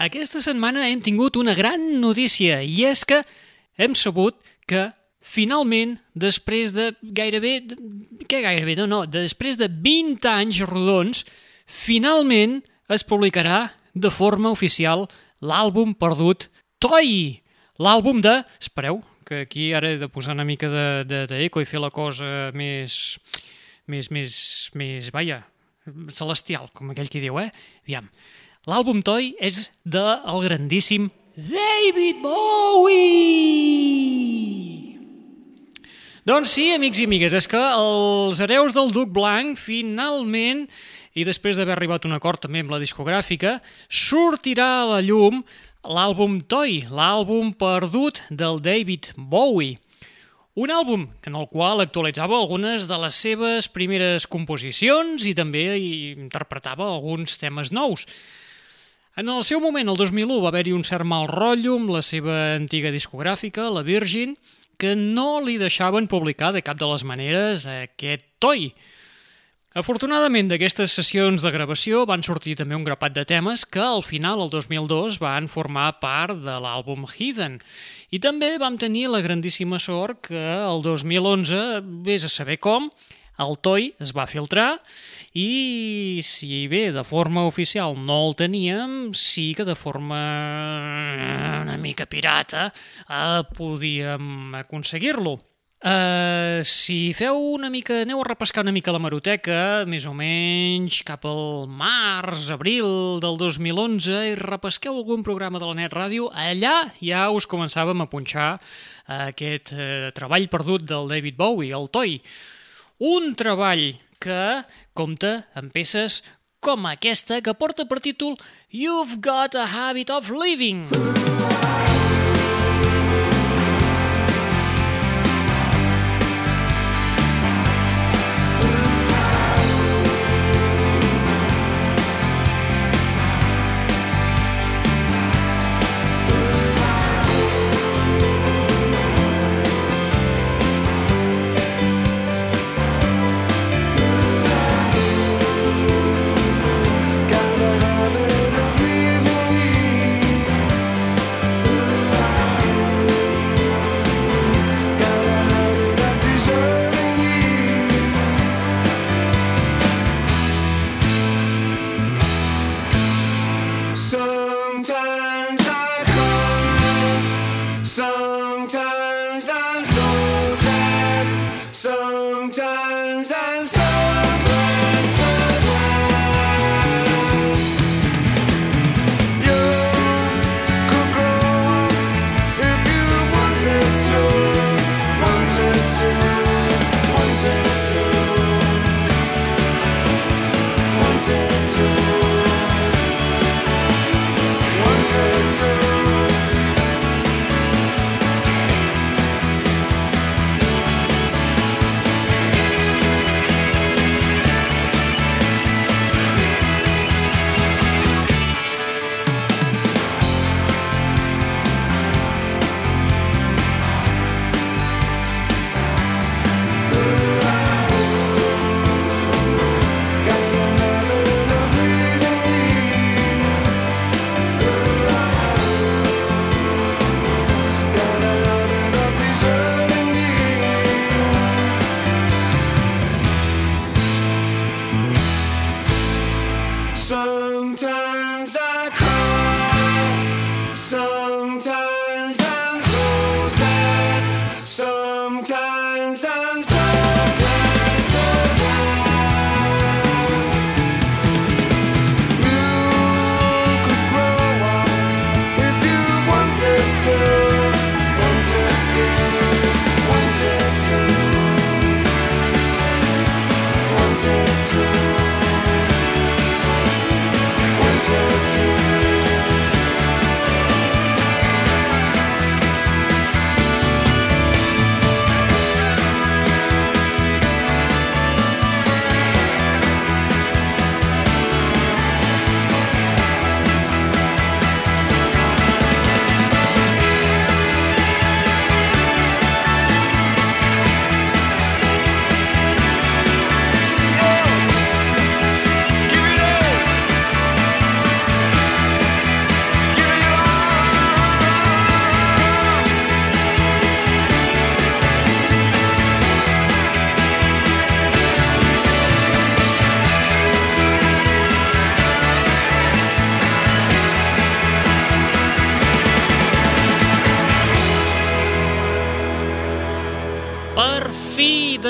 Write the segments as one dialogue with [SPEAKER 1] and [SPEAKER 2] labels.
[SPEAKER 1] Aquesta setmana hem tingut una gran notícia i és que hem sabut que finalment, després de gairebé... Què gairebé? No, no, després de 20 anys rodons, finalment es publicarà de forma oficial l'àlbum perdut Toy, l'àlbum de... Espereu, que aquí ara he de posar una mica d'eco de, de, i fer la cosa més... més, més, més, vaja, celestial, com aquell qui diu, eh? Aviam. L'àlbum Toy és del de grandíssim David Bowie! Doncs sí, amics i amigues, és que els hereus del Duc Blanc finalment, i després d'haver arribat un acord també amb la discogràfica, sortirà a la llum l'àlbum Toy, l'àlbum perdut del David Bowie. Un àlbum en el qual actualitzava algunes de les seves primeres composicions i també interpretava alguns temes nous. En el seu moment, el 2001, va haver-hi un cert mal rotllo amb la seva antiga discogràfica, la Virgin, que no li deixaven publicar de cap de les maneres aquest toi. Afortunadament, d'aquestes sessions de gravació van sortir també un grapat de temes que al final, el 2002, van formar part de l'àlbum Heathen. I també vam tenir la grandíssima sort que el 2011, vés a saber com, el TOI es va filtrar i si bé de forma oficial no el teníem, sí que de forma una mica pirata eh, podíem aconseguir-lo. Uh, si feu una mica, aneu a repescar una mica la maroteca, més o menys cap al març, abril del 2011, i repesqueu algun programa de la Net Ràdio, allà ja us començàvem a punxar aquest uh, treball perdut del David Bowie, el Toy. Un treball que compta amb peces com aquesta que porta per títol You've Got a Habit of Living.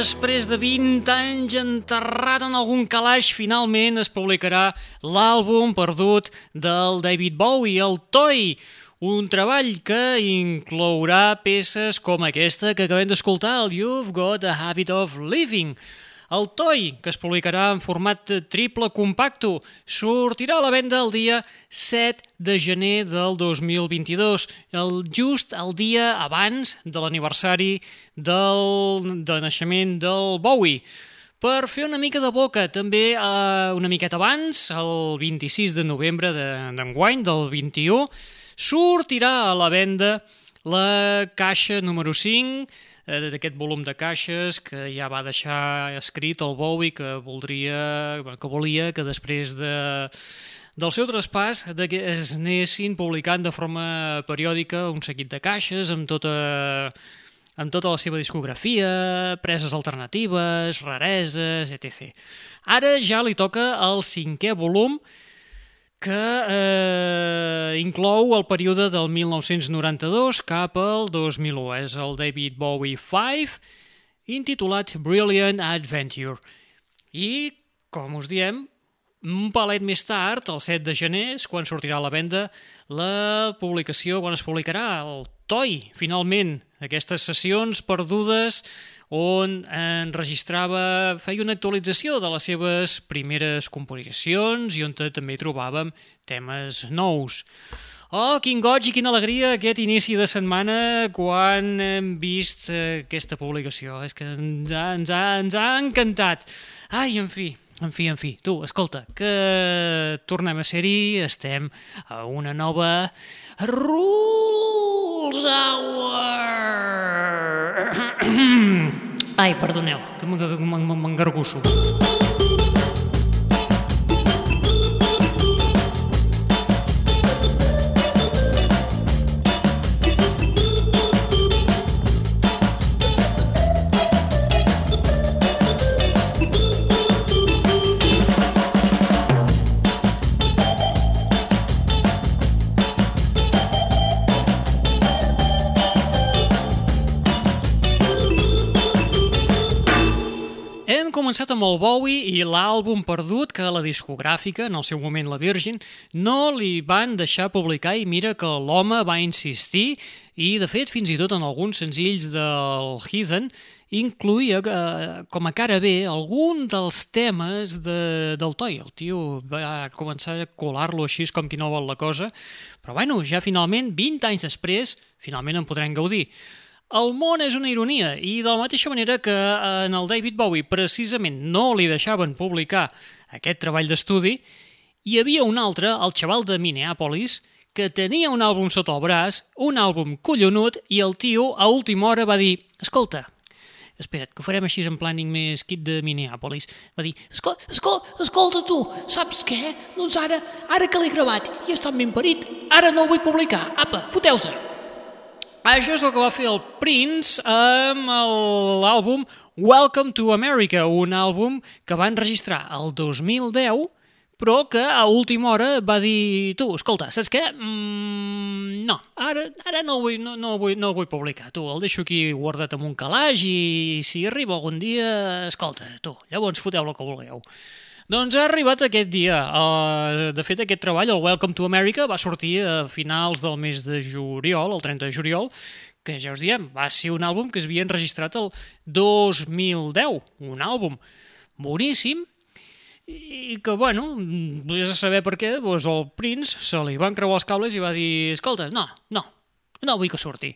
[SPEAKER 1] Després de 20 anys enterrat en algun calaix, finalment es publicarà l'àlbum perdut del David Bowie, el Toy, un treball que inclourà peces com aquesta que acabem d'escoltar, el You've Got a Habit of Living. El Toy, que es publicarà en format triple compacto, sortirà a la venda el dia 7 de gener del 2022, el, just el dia abans de l'aniversari del, de naixement del Bowie. Per fer una mica de boca, també eh, una miqueta abans, el 26 de novembre d'enguany, de, del 21, sortirà a la venda la caixa número 5 Eh, d'aquest volum de caixes que ja va deixar escrit el Bowie que voldria, que volia que després de del seu traspàs de que es anessin publicant de forma periòdica un seguit de caixes amb tota, amb tota la seva discografia, preses alternatives, rareses, etc. Ara ja li toca el cinquè volum, que eh, inclou el període del 1992 cap al 2001. És el David Bowie 5, intitulat Brilliant Adventure. I, com us diem, un palet més tard, el 7 de gener, és quan sortirà a la venda la publicació, quan es publicarà el TOI, finalment, aquestes sessions perdudes on enregistrava, feia una actualització de les seves primeres composicions i on també trobàvem temes nous. Oh, quin goig i quina alegria aquest inici de setmana quan hem vist aquesta publicació. És que ens ha, ens ha, ens ha encantat. Ai, en fi, en fi, en fi. Tu, escolta, que tornem a ser-hi, estem a una nova Rules Hour! Ai, perdoneu, que m'engargusso. Començat amb el Bowie i l'àlbum perdut que la discogràfica, en el seu moment la Virgin, no li van deixar publicar i mira que l'home va insistir i, de fet, fins i tot en alguns senzills del Heathen incluïa eh, com a cara B algun dels temes de, del Toy. El tio va començar a colar-lo així com qui no vol la cosa, però bueno, ja finalment, 20 anys després, finalment en podrem gaudir. El món és una ironia i de la mateixa manera que en el David Bowie precisament no li deixaven publicar aquest treball d'estudi, hi havia un altre, el xaval de Minneapolis, que tenia un àlbum sota el braç, un àlbum collonut, i el tio a última hora va dir «Escolta, espera't, que ho farem així en planning més kit de Minneapolis. Va dir, escolta, escolta, escolta tu, saps què? Doncs ara, ara que l'he gravat i està ben parit, ara no el vull publicar. Apa, foteu-se! Això és el que va fer el Prince amb l'àlbum Welcome to America, un àlbum que va enregistrar el 2010, però que a última hora va dir tu, escolta, saps què? Mm, no, ara, ara no, el vull, no, no, el vull, no el vull publicar, tu, el deixo aquí guardat en un calaix i si arriba algun dia, escolta, tu, llavors foteu el que vulgueu. Doncs ha arribat aquest dia. Uh, de fet, aquest treball, el Welcome to America, va sortir a finals del mes de juliol, el 30 de juliol, que ja us diem, va ser un àlbum que es havia enregistrat el 2010, un àlbum boníssim, i que, bueno, vés a saber per què, doncs el Prince se li van creuar els cables i va dir, escolta, no, no, no vull que surti.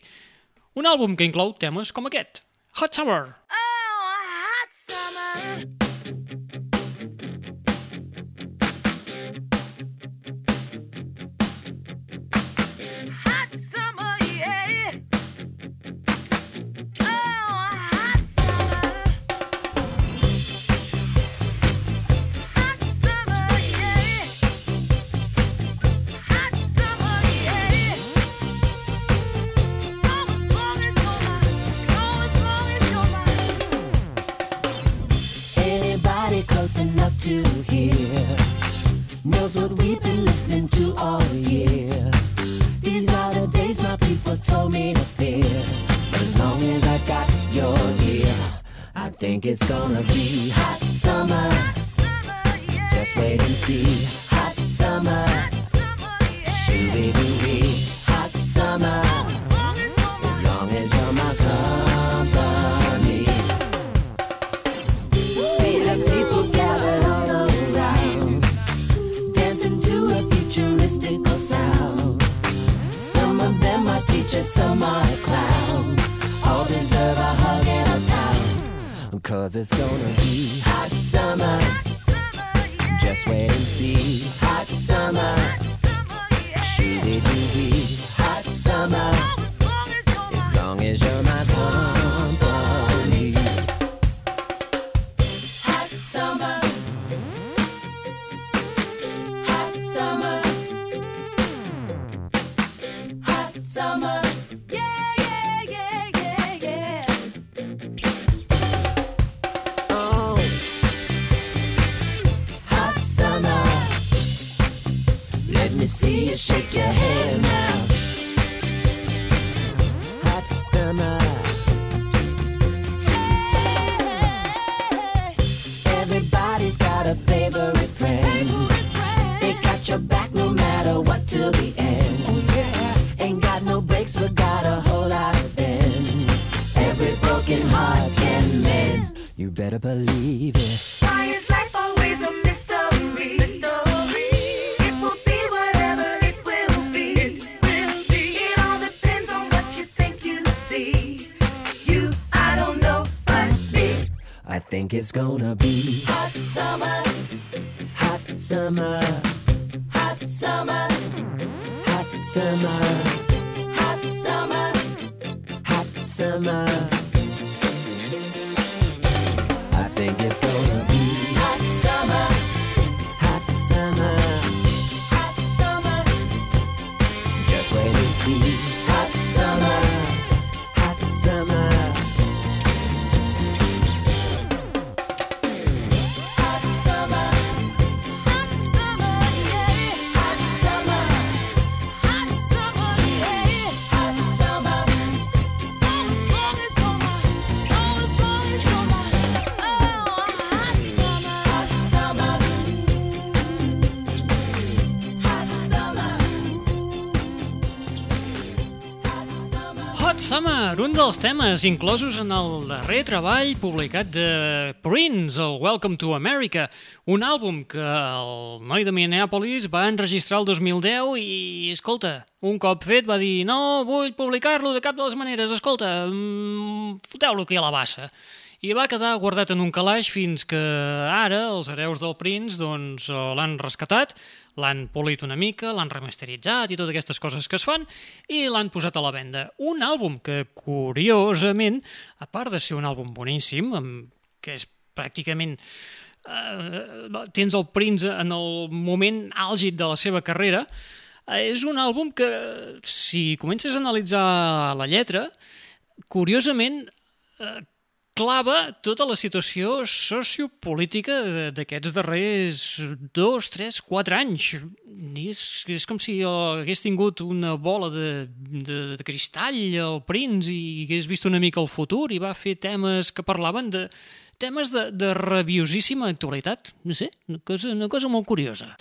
[SPEAKER 1] Un àlbum que inclou temes com aquest, Hot Summer. Oh, hot summer. Dels temes inclosos en el darrer treball publicat de Prince, el Welcome to America, un àlbum que el noi de Minneapolis va enregistrar el 2010 i, escolta, un cop fet va dir no vull publicar-lo de cap de les maneres, escolta, mm, foteu-lo aquí a la bassa. I va quedar guardat en un calaix fins que ara els hereus del Prince doncs, eh, l'han rescatat, l'han polit una mica, l'han remasteritzat i totes aquestes coses que es fan i l'han posat a la venda. Un àlbum que, curiosament, a part de ser un àlbum boníssim, que és pràcticament eh, tens el Prince en el moment àlgid de la seva carrera, eh, és un àlbum que, si comences a analitzar la lletra, curiosament eh, clava tota la situació sociopolítica d'aquests darrers dos, tres, quatre anys. És, és com si hagués tingut una bola de, de, de cristall al Prince i hagués vist una mica el futur i va fer temes que parlaven de temes de, de rabiosíssima actualitat. No sé, una cosa, una cosa molt curiosa.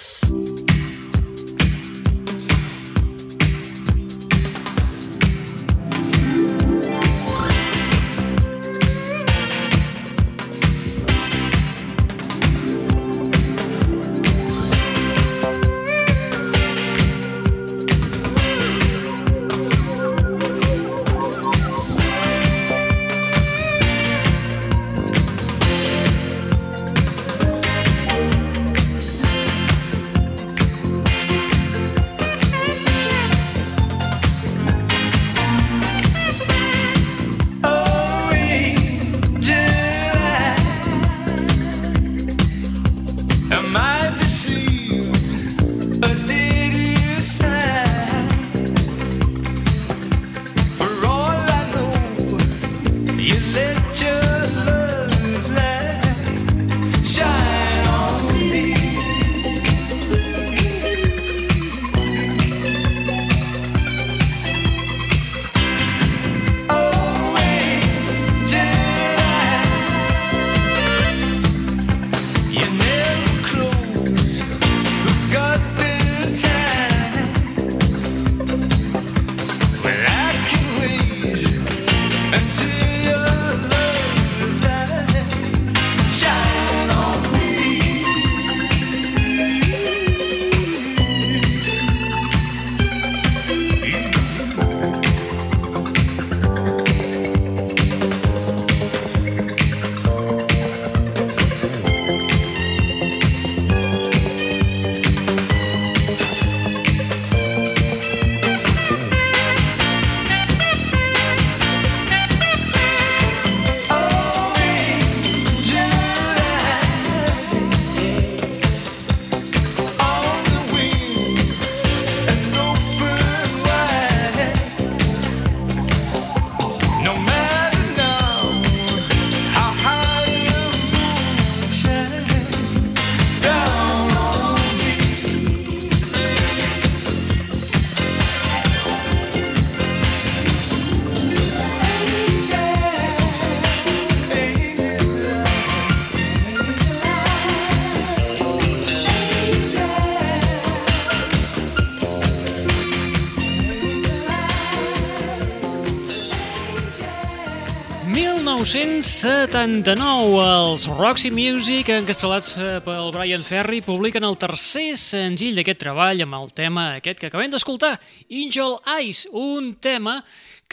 [SPEAKER 1] 1979, els Roxy Music, encapçalats eh, pel Brian Ferry, publiquen el tercer senzill d'aquest treball amb el tema aquest que acabem d'escoltar, Angel Eyes, un tema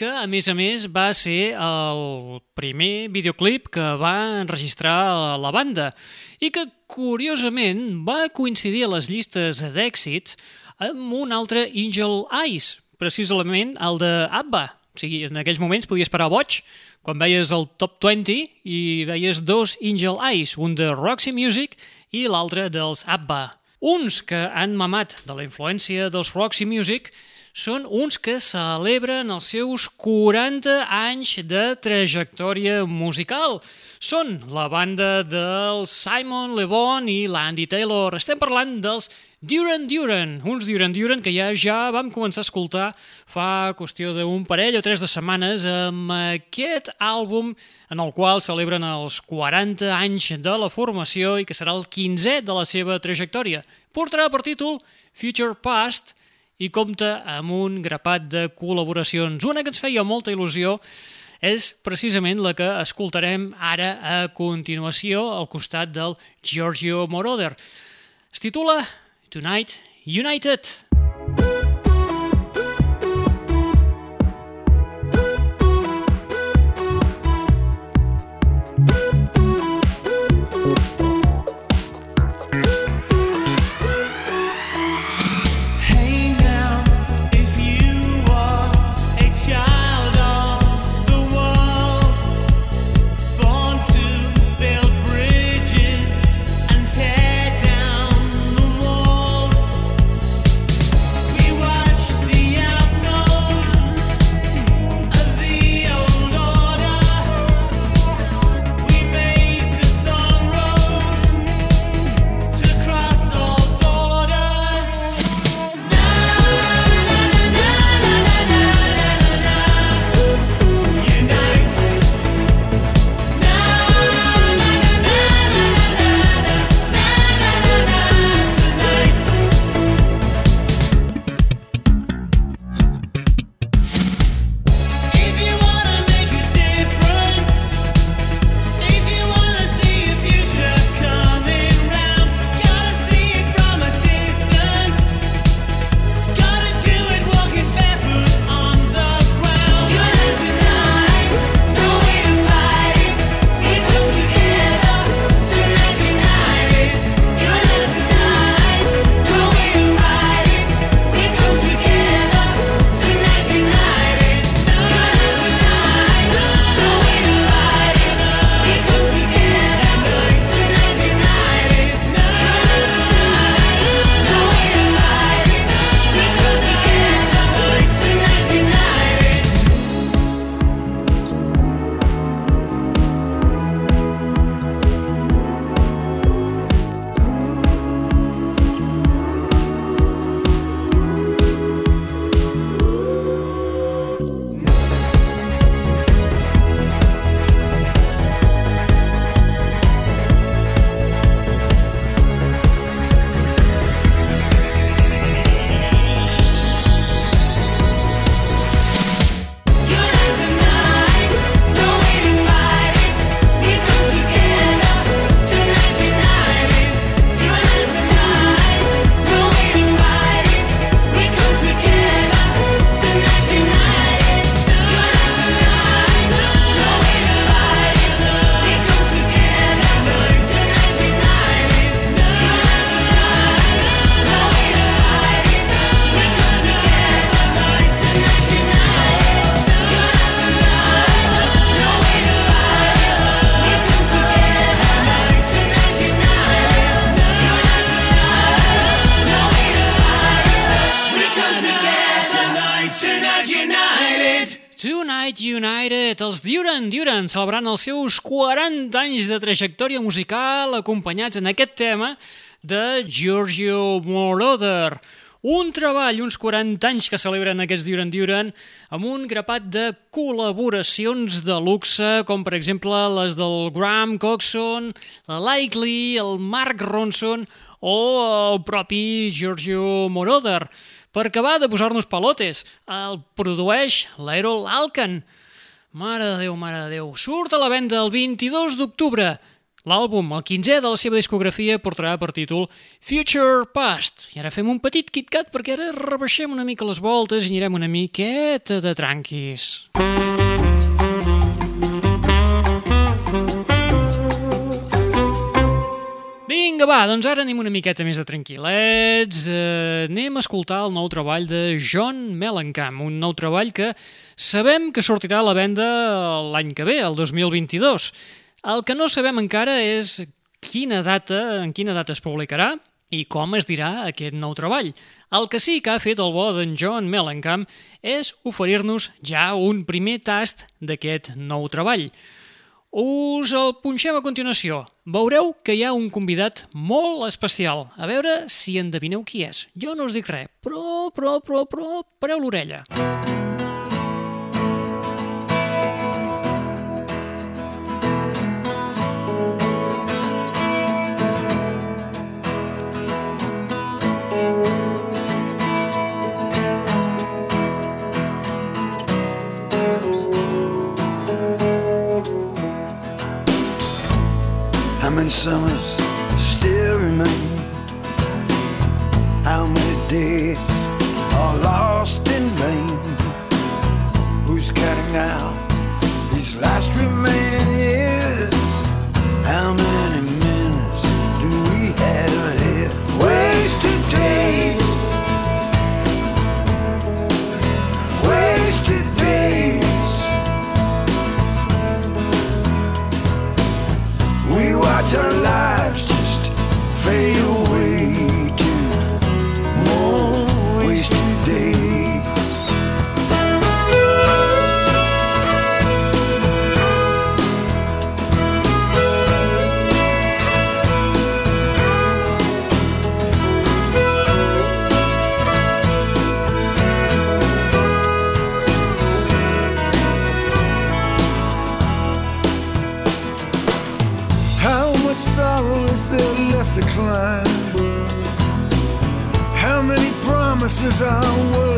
[SPEAKER 1] que, a més a més, va ser el primer videoclip que va enregistrar la banda i que, curiosament, va coincidir a les llistes d'èxits amb un altre Angel Eyes, precisament el de ABBA. O sigui, en aquells moments podies parar boig quan veies el Top 20 i veies dos Angel Eyes, un de Roxy Music i l'altre dels ABBA. Uns que han mamat de la influència dels Roxy Music són uns que celebren els seus 40 anys de trajectòria musical. Són la banda del Simon Le Bon i l'Andy Taylor. Estem parlant dels Duran Duran, uns Duran Duran que ja ja vam començar a escoltar fa qüestió d'un parell o tres de setmanes amb aquest àlbum en el qual celebren els 40 anys de la formació i que serà el 15è de la seva trajectòria. Portarà per títol Future Past i compta amb un grapat de col·laboracions. Una que ens feia molta il·lusió és precisament la que escoltarem ara a continuació al costat del Giorgio Moroder. Es titula Tonight United.
[SPEAKER 2] Tonight United,
[SPEAKER 1] els Duran Duran, celebrant els seus 40 anys de trajectòria musical acompanyats en aquest tema de Giorgio Moroder. Un treball, uns 40 anys que celebren aquests Duran Duran amb un grapat de col·laboracions de luxe, com per exemple les del Graham Coxon, la Likely, el Mark Ronson o el propi Giorgio Moroder. Per acabar de posar-nos palotes, el produeix l'Errol Alkan. Mare de Déu, mare de Déu. Surt a la venda el 22 d'octubre. L'àlbum, el 15è de la seva discografia, portarà per títol Future Past. I ara fem un petit KitKat perquè ara rebaixem una mica les voltes i anirem una miqueta de tranquis. Vinga, va, doncs ara anem una miqueta més de tranquil·lets. Eh, anem a escoltar el nou treball de John Mellencamp, un nou treball que sabem que sortirà a la venda l'any que ve, el 2022. El que no sabem encara és quina data, en quina data es publicarà i com es dirà aquest nou treball. El que sí que ha fet el bo d'en John Mellencamp és oferir-nos ja un primer tast d'aquest nou treball. Us el punxem a continuació. Veureu que hi ha un convidat molt especial. A veure si endevineu qui és. Jo no us dic res, però, però, però, però, pareu l'orella.
[SPEAKER 3] How many summers still remain? How many days are lost in vain? Who's counting now these last remaining years? How many promises are worth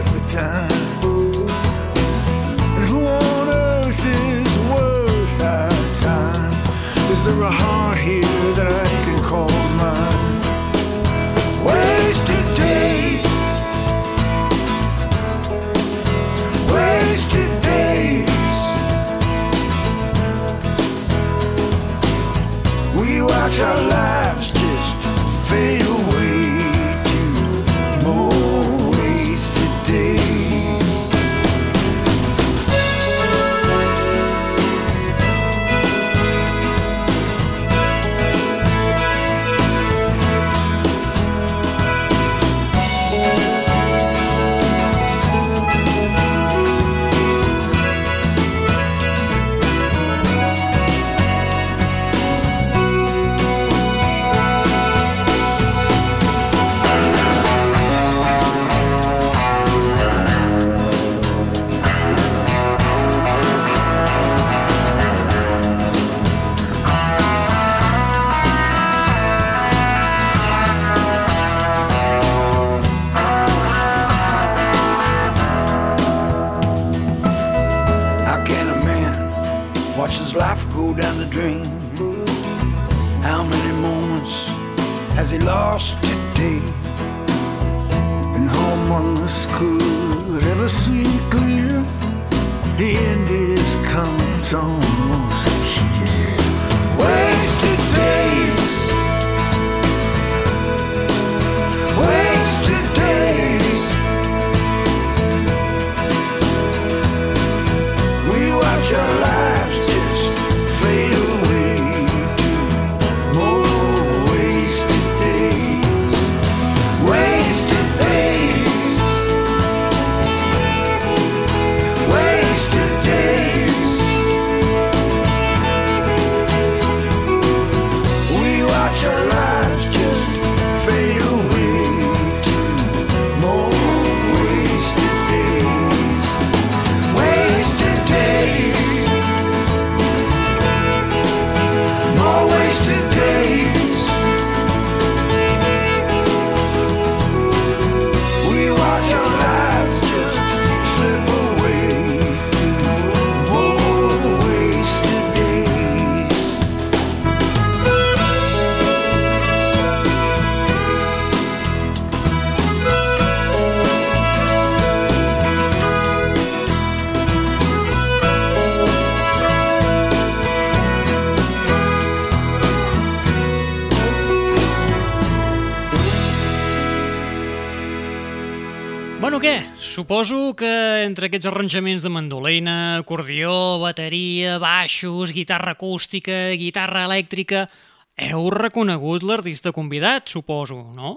[SPEAKER 1] suposo que entre aquests arranjaments de mandolina, acordió, bateria, baixos, guitarra acústica, guitarra elèctrica... Heu reconegut l'artista convidat, suposo, no?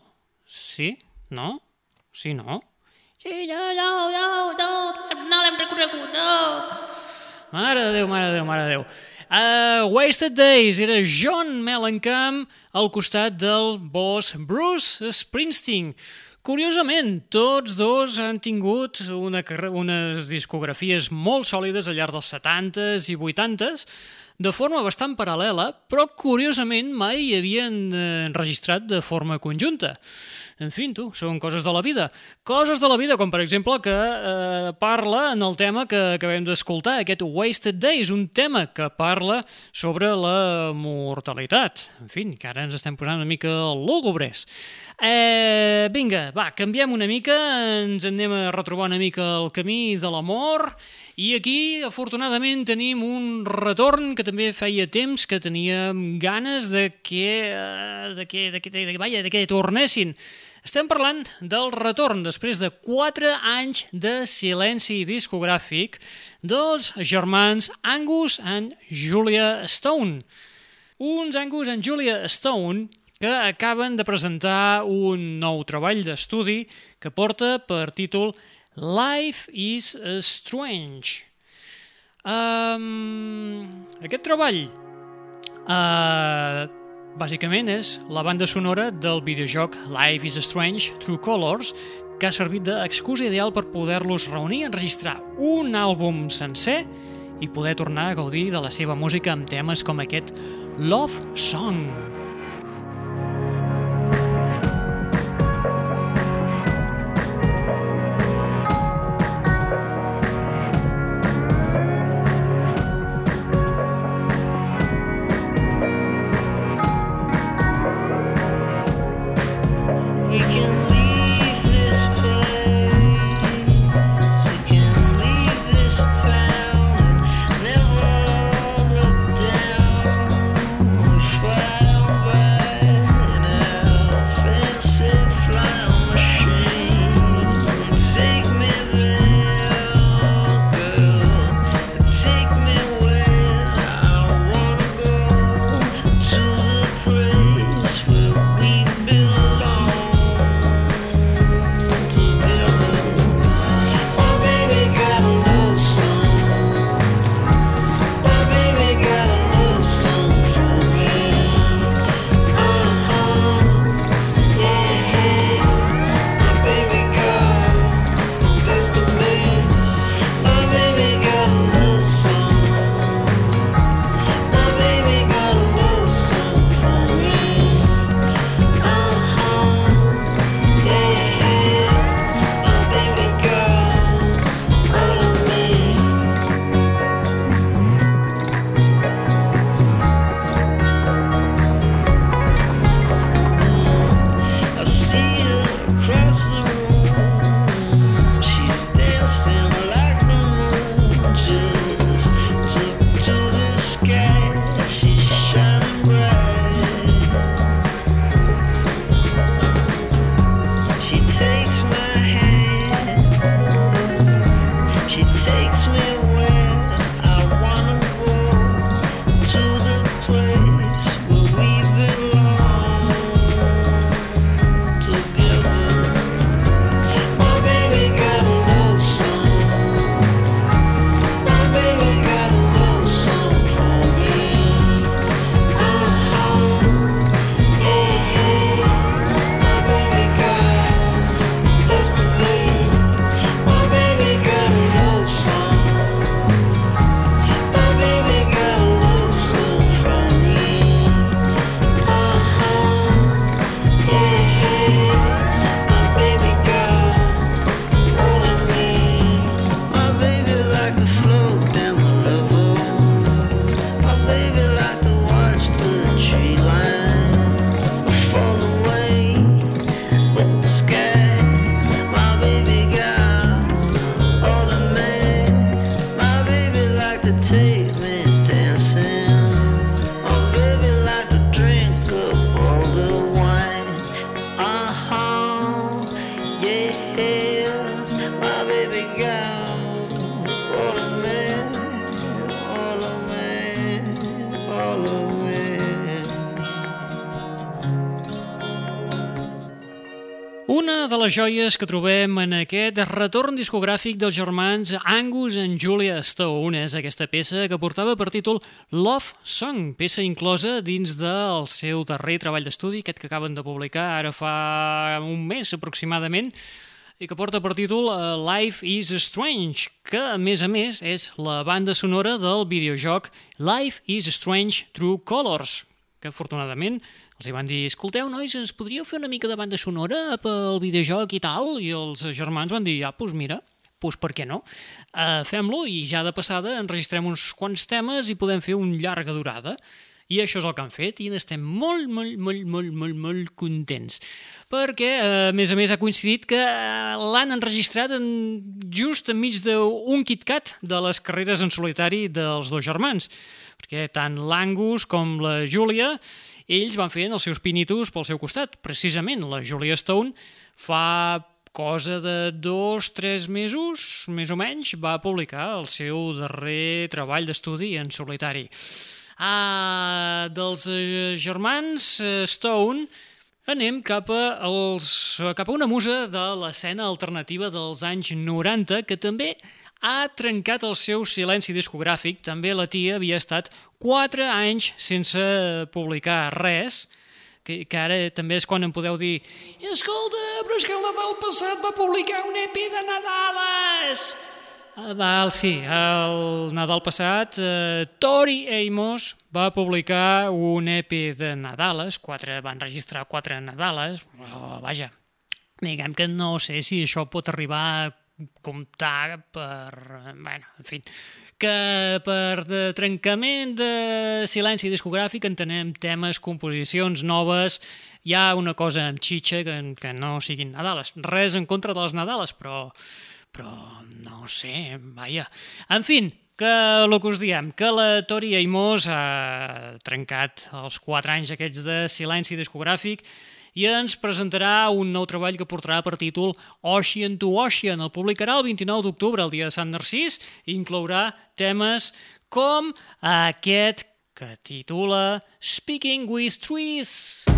[SPEAKER 1] Sí? No? Sí, no?
[SPEAKER 4] Sí, no, no, no, no, no l'hem reconegut, no.
[SPEAKER 1] Mare de Déu, mare de Déu, mare de Déu. Uh, Wasted Days era John Mellencamp al costat del boss Bruce Springsteen. Curiosament, tots dos han tingut una, unes discografies molt sòlides al llarg dels 70s i 80s, de forma bastant paral·lela, però curiosament mai havien eh, enregistrat de forma conjunta. En fi, tu, són coses de la vida. Coses de la vida, com per exemple que eh, parla en el tema que acabem d'escoltar, aquest Wasted Days, un tema que parla sobre la mortalitat. En fi, que ara ens estem posant una mica lúgubres. Eh, vinga, va, canviem una mica, ens anem a retrobar una mica el camí de l'amor i aquí, afortunadament, tenim un retorn que també feia temps que teníem ganes de que, eh, de que, de que, de que, vaja, de que tornessin. Estem parlant del retorn, després de 4 anys de silenci discogràfic, dels germans Angus and Julia Stone. Uns Angus and Julia Stone que acaben de presentar un nou treball d'estudi que porta per títol Life is Strange. Um, aquest treball uh, bàsicament és la banda sonora del videojoc Life is Strange True Colors que ha servit d'excusa ideal per poder-los reunir, enregistrar un àlbum sencer i poder tornar a gaudir de la seva música amb temes com aquest Love Song.
[SPEAKER 2] We
[SPEAKER 1] joies que trobem en aquest retorn discogràfic dels germans Angus and Julia Stone. És aquesta peça que portava per títol Love Song, peça inclosa dins del seu darrer treball d'estudi, aquest que acaben de publicar ara fa un mes aproximadament, i que porta per títol eh, Life is Strange, que a més a més és la banda sonora del videojoc Life is Strange True Colors, que afortunadament els van dir, escolteu nois, ens podríeu fer una mica de banda sonora pel videojoc i tal? I els germans van dir, ja, doncs mira, doncs per què no? Uh, Fem-lo i ja de passada enregistrem uns quants temes i podem fer un llarga durada. I això és el que han fet i n'estem molt, molt, molt, molt, molt, molt contents. Perquè, eh, a més a més, ha coincidit que eh, l'han enregistrat en, just enmig d'un KitKat de les carreres en solitari dels dos germans. Perquè tant l'Angus com la Júlia ells van fent els seus pinitos pel seu costat. Precisament, la Julia Stone fa cosa de dos, tres mesos, més o menys, va publicar el seu darrer treball d'estudi en solitari. Ah, dels eh, germans eh, Stone anem cap a, els, cap a una musa de l'escena alternativa dels anys 90 que també ha trencat el seu silenci discogràfic. També la tia havia estat 4 anys sense publicar res, que, que ara també és quan em podeu dir «Escolta, però és que el Nadal passat va publicar un EP de Nadales!» Ah, Val, sí, el Nadal passat eh, Tori Amos va publicar un EP de Nadales, quatre, van registrar quatre Nadales, oh, vaja, diguem que no sé si això pot arribar a comptar per... Bueno, en fi, que per de trencament de silenci discogràfic entenem temes, composicions noves, hi ha una cosa amb xitxa que, que no siguin Nadales. Res en contra de les Nadales, però però no sé, vaja. En fi, que el que us diem, que la Tori Aimós ha trencat els 4 anys aquests de silenci discogràfic i ens presentarà un nou treball que portarà per títol Ocean to Ocean. El publicarà el 29 d'octubre, el dia de Sant Narcís, i inclourà temes com aquest que titula Speaking with Trees.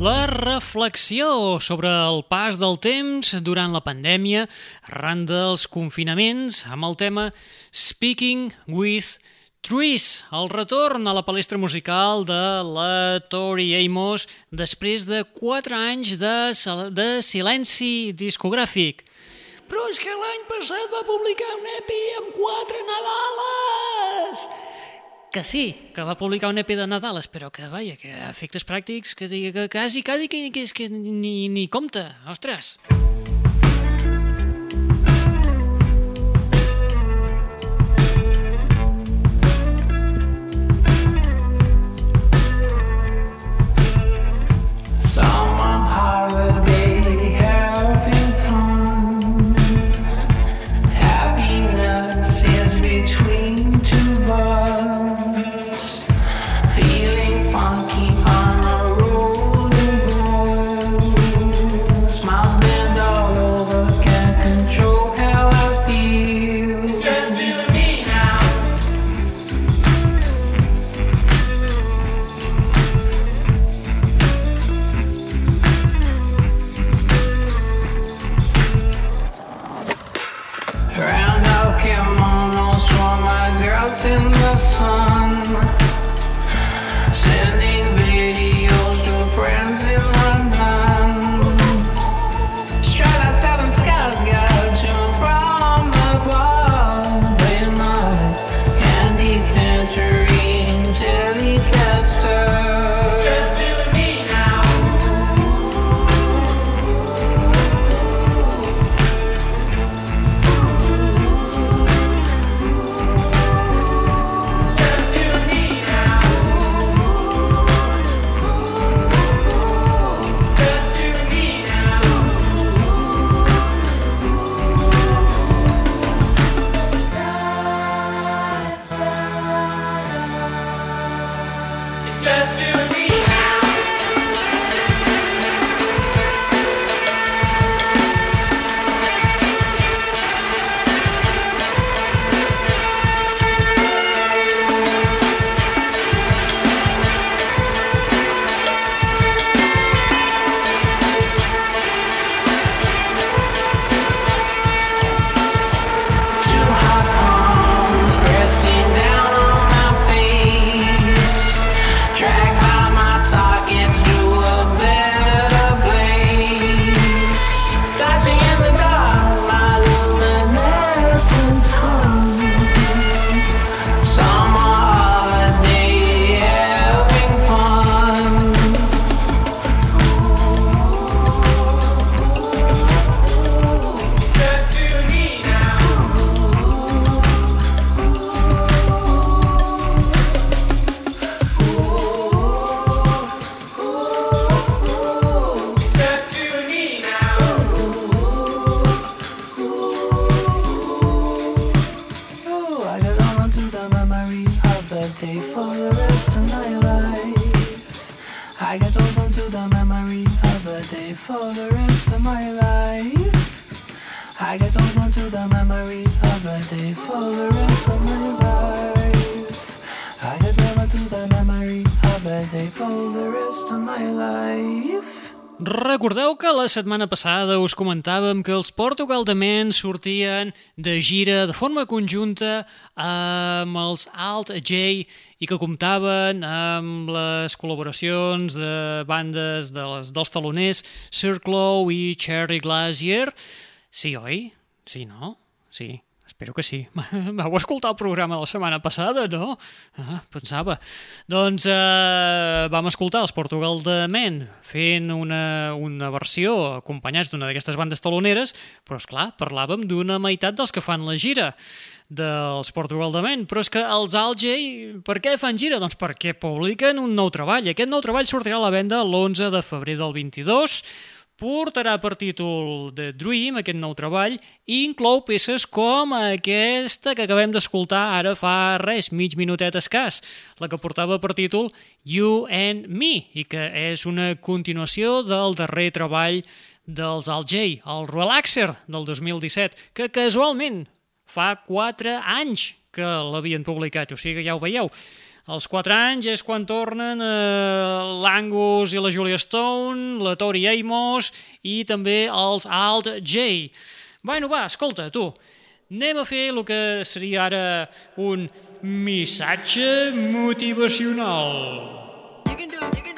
[SPEAKER 1] Reflexió sobre el pas del temps durant la pandèmia arran dels confinaments amb el tema Speaking with Trees, el retorn a la palestra musical de la Tori Amos després de 4 anys de, de silenci discogràfic. Però és que l'any passat va publicar un EP amb quatre Nadales! Que sí, que va publicar un EP de Nadales, però que, vaja, que a efectes pràctics, que, digui que quasi, quasi que, que és que ni, ni compte, ostres.
[SPEAKER 5] Summer holiday,
[SPEAKER 1] setmana passada us comentàvem que els Portugal de Men sortien de gira de forma conjunta amb els Alt J i que comptaven amb les col·laboracions de bandes de les, dels taloners Sir Clow i Cherry Glacier. Sí, oi? Sí, no? Sí, espero que sí. Vau escoltar el programa de la setmana passada, no? Ah, pensava. Doncs eh, vam escoltar els Portugal de Men fent una, una versió acompanyats d'una d'aquestes bandes taloneres, però és clar, parlàvem d'una meitat dels que fan la gira dels Portugal de Men, però és que els Alge, per què fan gira? Doncs perquè publiquen un nou treball. Aquest nou treball sortirà a la venda l'11 de febrer del 22, portarà per títol The Dream, aquest nou treball, i inclou peces com aquesta que acabem d'escoltar ara fa res, mig minutet escàs, la que portava per títol You and Me, i que és una continuació del darrer treball dels Al J, el Relaxer del 2017, que casualment fa 4 anys que l'havien publicat, o sigui que ja ho veieu. Als 4 anys és quan tornen eh, l'Angus i la Julia Stone, la Tori Amos i també els Alt J. Bueno, va, escolta, tu, anem a fer el que seria ara un missatge motivacional.
[SPEAKER 6] Do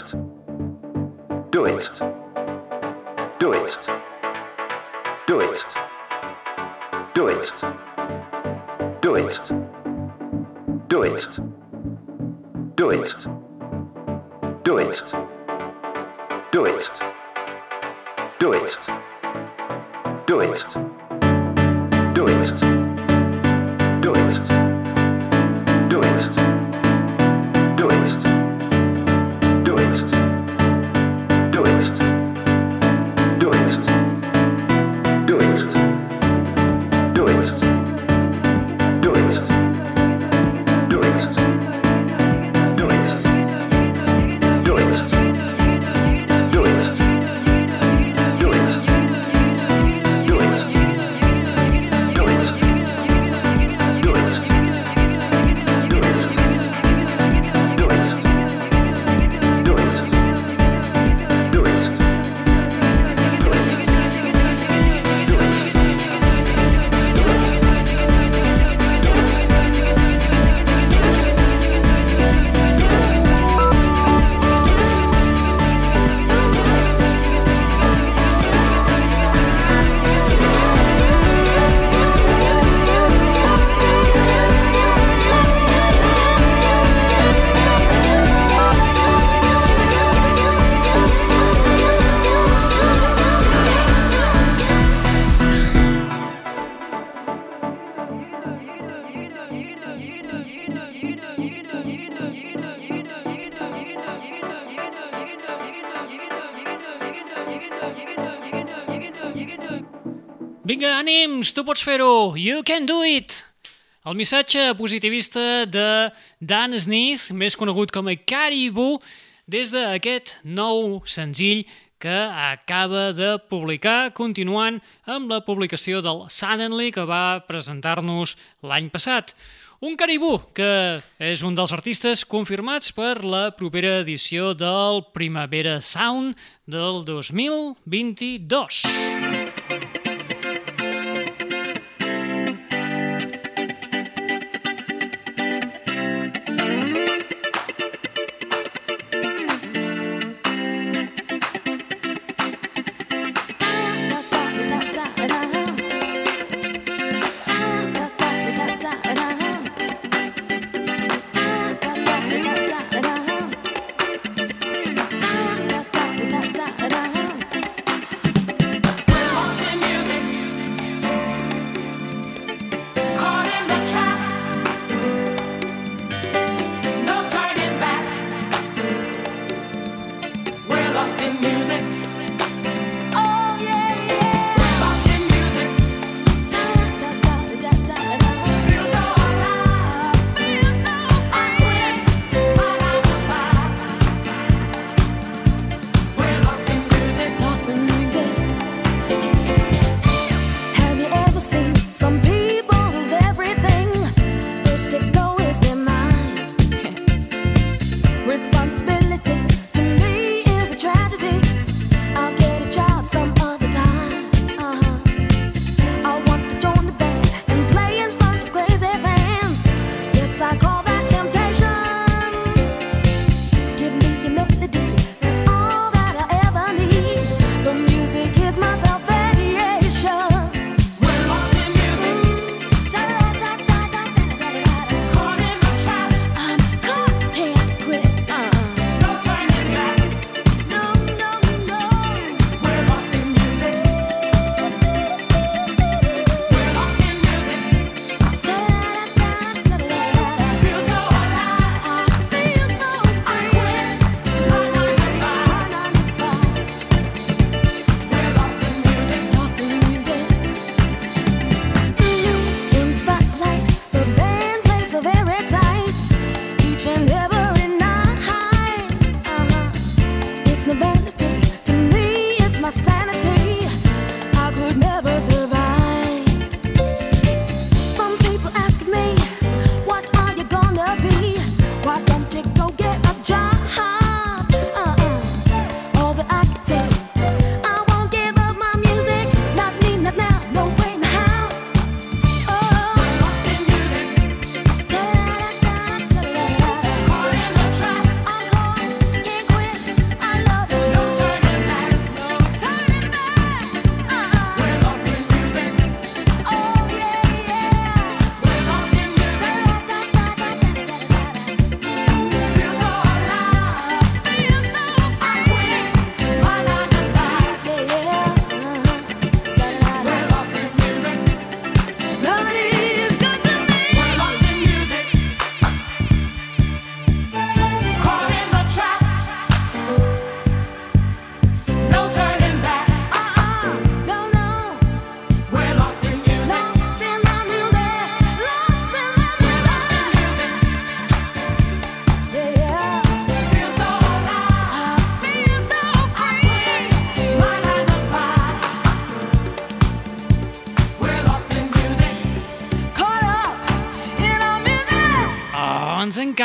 [SPEAKER 6] it. Do it. Do it. Do it. Do it. Do it. Do it. Do it. Do it. Do it. Do it. Do it. Do it. Do it. Do it.
[SPEAKER 1] Night. Tu pots fer-ho, you can do it! El missatge positivista de Dan Smith, més conegut com a Caribou, des d'aquest nou senzill que acaba de publicar, continuant amb la publicació del Suddenly que va presentar-nos l'any passat. Un caribú que és un dels artistes confirmats per la propera edició del Primavera Sound del 2022.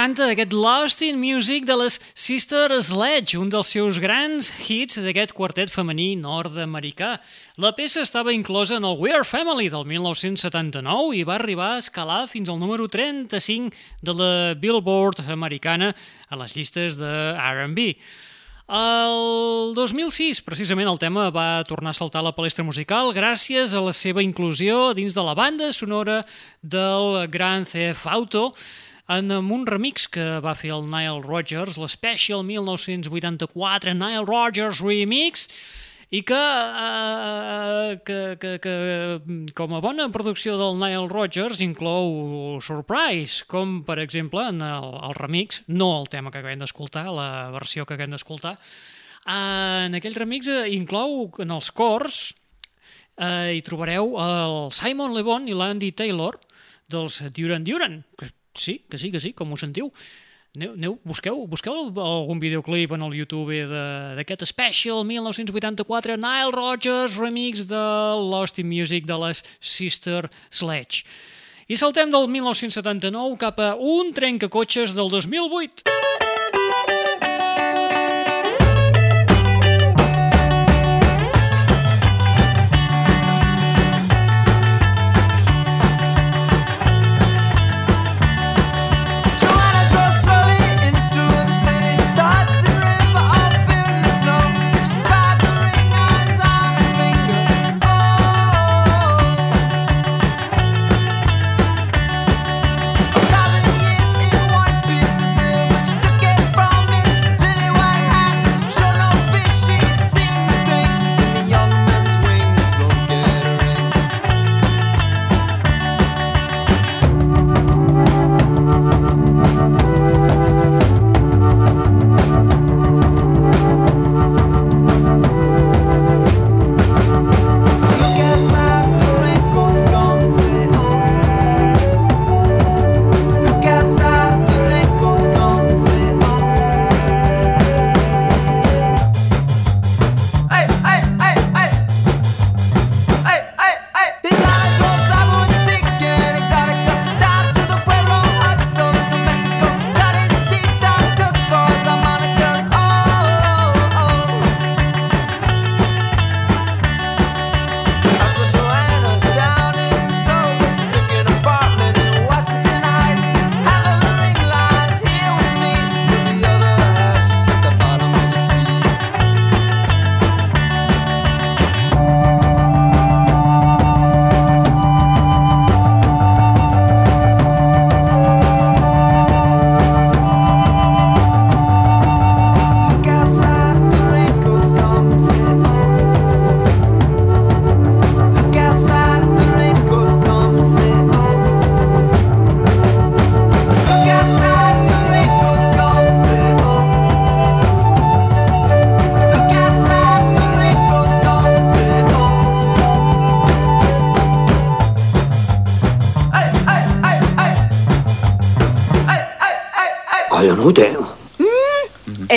[SPEAKER 1] Ens encanta aquest Lost in Music de les Sister Sledge, un dels seus grans hits d'aquest quartet femení nord-americà. La peça estava inclosa en el We're Family del 1979 i va arribar a escalar fins al número 35 de la Billboard americana a les llistes de R&B. El 2006, precisament, el tema va tornar a saltar a la palestra musical gràcies a la seva inclusió dins de la banda sonora del Grand Theft Auto en un remix que va fer el Nile Rodgers, l'Special 1984 Nile Rodgers Remix, i que, eh, que, que, que com a bona producció del Nile Rodgers inclou Surprise, com per exemple en el, el remix, no el tema que acabem d'escoltar, la versió que acabem d'escoltar, eh, en aquell remix eh, inclou en els cors eh, hi trobareu el Simon Le Bon i l'Andy Taylor dels Duran Duran, que sí, que sí, que sí, com ho sentiu. Aneu, aneu, busqueu, busqueu algun videoclip en el YouTube d'aquest Special 1984 Nile Rodgers remix de Lost in Music de les Sister Sledge. I saltem del 1979 cap a un trencacotxes del 2008.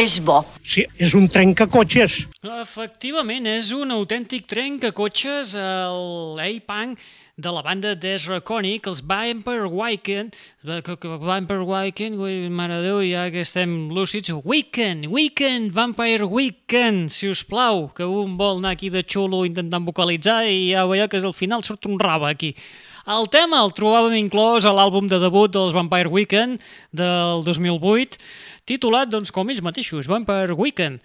[SPEAKER 7] És bo.
[SPEAKER 8] Sí, és un trencacotxes.
[SPEAKER 1] Efectivament, és un autèntic trencacotxes el A-Punk de la banda d'Ezra Conic, els Vampire Weekend, que- que- Vampire Weekend, ui, mare Déu, ja que estem lúcids, Weekend, Weekend, Vampire Weekend, si us plau, que un vol anar aquí de xulo intentant vocalitzar i ja veieu que al final surt un raba aquí. El tema el trobàvem inclòs a l'àlbum de debut dels Vampire Weekend del 2008, titulat, doncs, com ells mateixos, Vampire Weekend.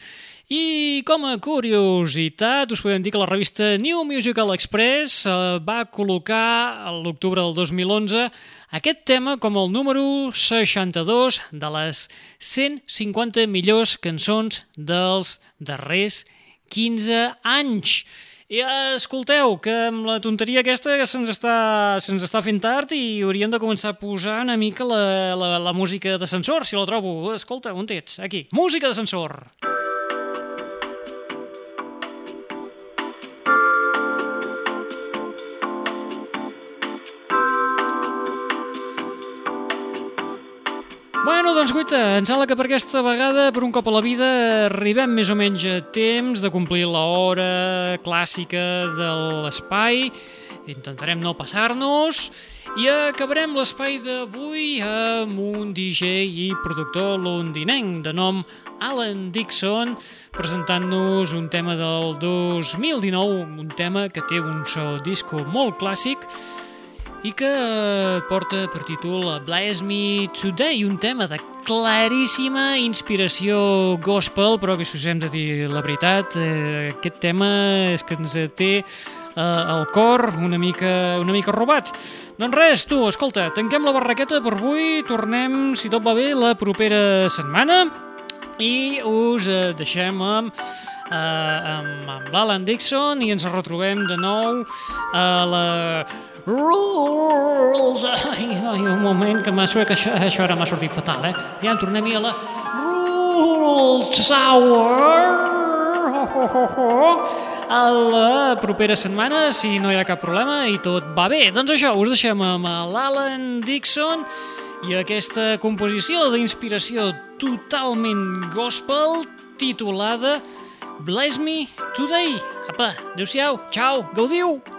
[SPEAKER 1] I com a curiositat, us podem dir que la revista New Musical Express eh, va col·locar a l'octubre del 2011 aquest tema com el número 62 de les 150 millors cançons dels darrers 15 anys. I escolteu, que amb la tonteria aquesta que se'ns està, se'ns està fent tard i hauríem de començar a posar una mica la, la, la música d'ascensor, si la trobo. Escolta, on ets? Aquí. Música d'ascensor. Bueno, doncs guita, em sembla que per aquesta vegada, per un cop a la vida, arribem més o menys a temps de complir l'hora clàssica de l'espai. Intentarem no passar-nos. I acabarem l'espai d'avui amb un DJ i productor londinenc de nom Alan Dixon presentant-nos un tema del 2019, un tema que té un so disco molt clàssic i que eh, porta per títol Bless Me Today, un tema de claríssima inspiració gospel, però que si us hem de dir la veritat, eh, aquest tema és que ens té eh, el cor una mica, una mica robat. Doncs res, tu, escolta, tanquem la barraqueta per avui, tornem, si tot va bé, la propera setmana i us eh, deixem amb, eh, amb, amb l'Alan Dixon i ens retrobem de nou a la Rules... Ai, ai, un moment, que que això, això ara m'ha sortit fatal, eh? Ja tornem a la Rules Hour... Ho, ho, ho, ho. A la propera setmana, si no hi ha cap problema i tot va bé. Doncs això, us deixem amb l'Alan Dixon i aquesta composició d'inspiració totalment gospel titulada Bless Me Today. Apa, adeu-siau, ciao, gaudiu!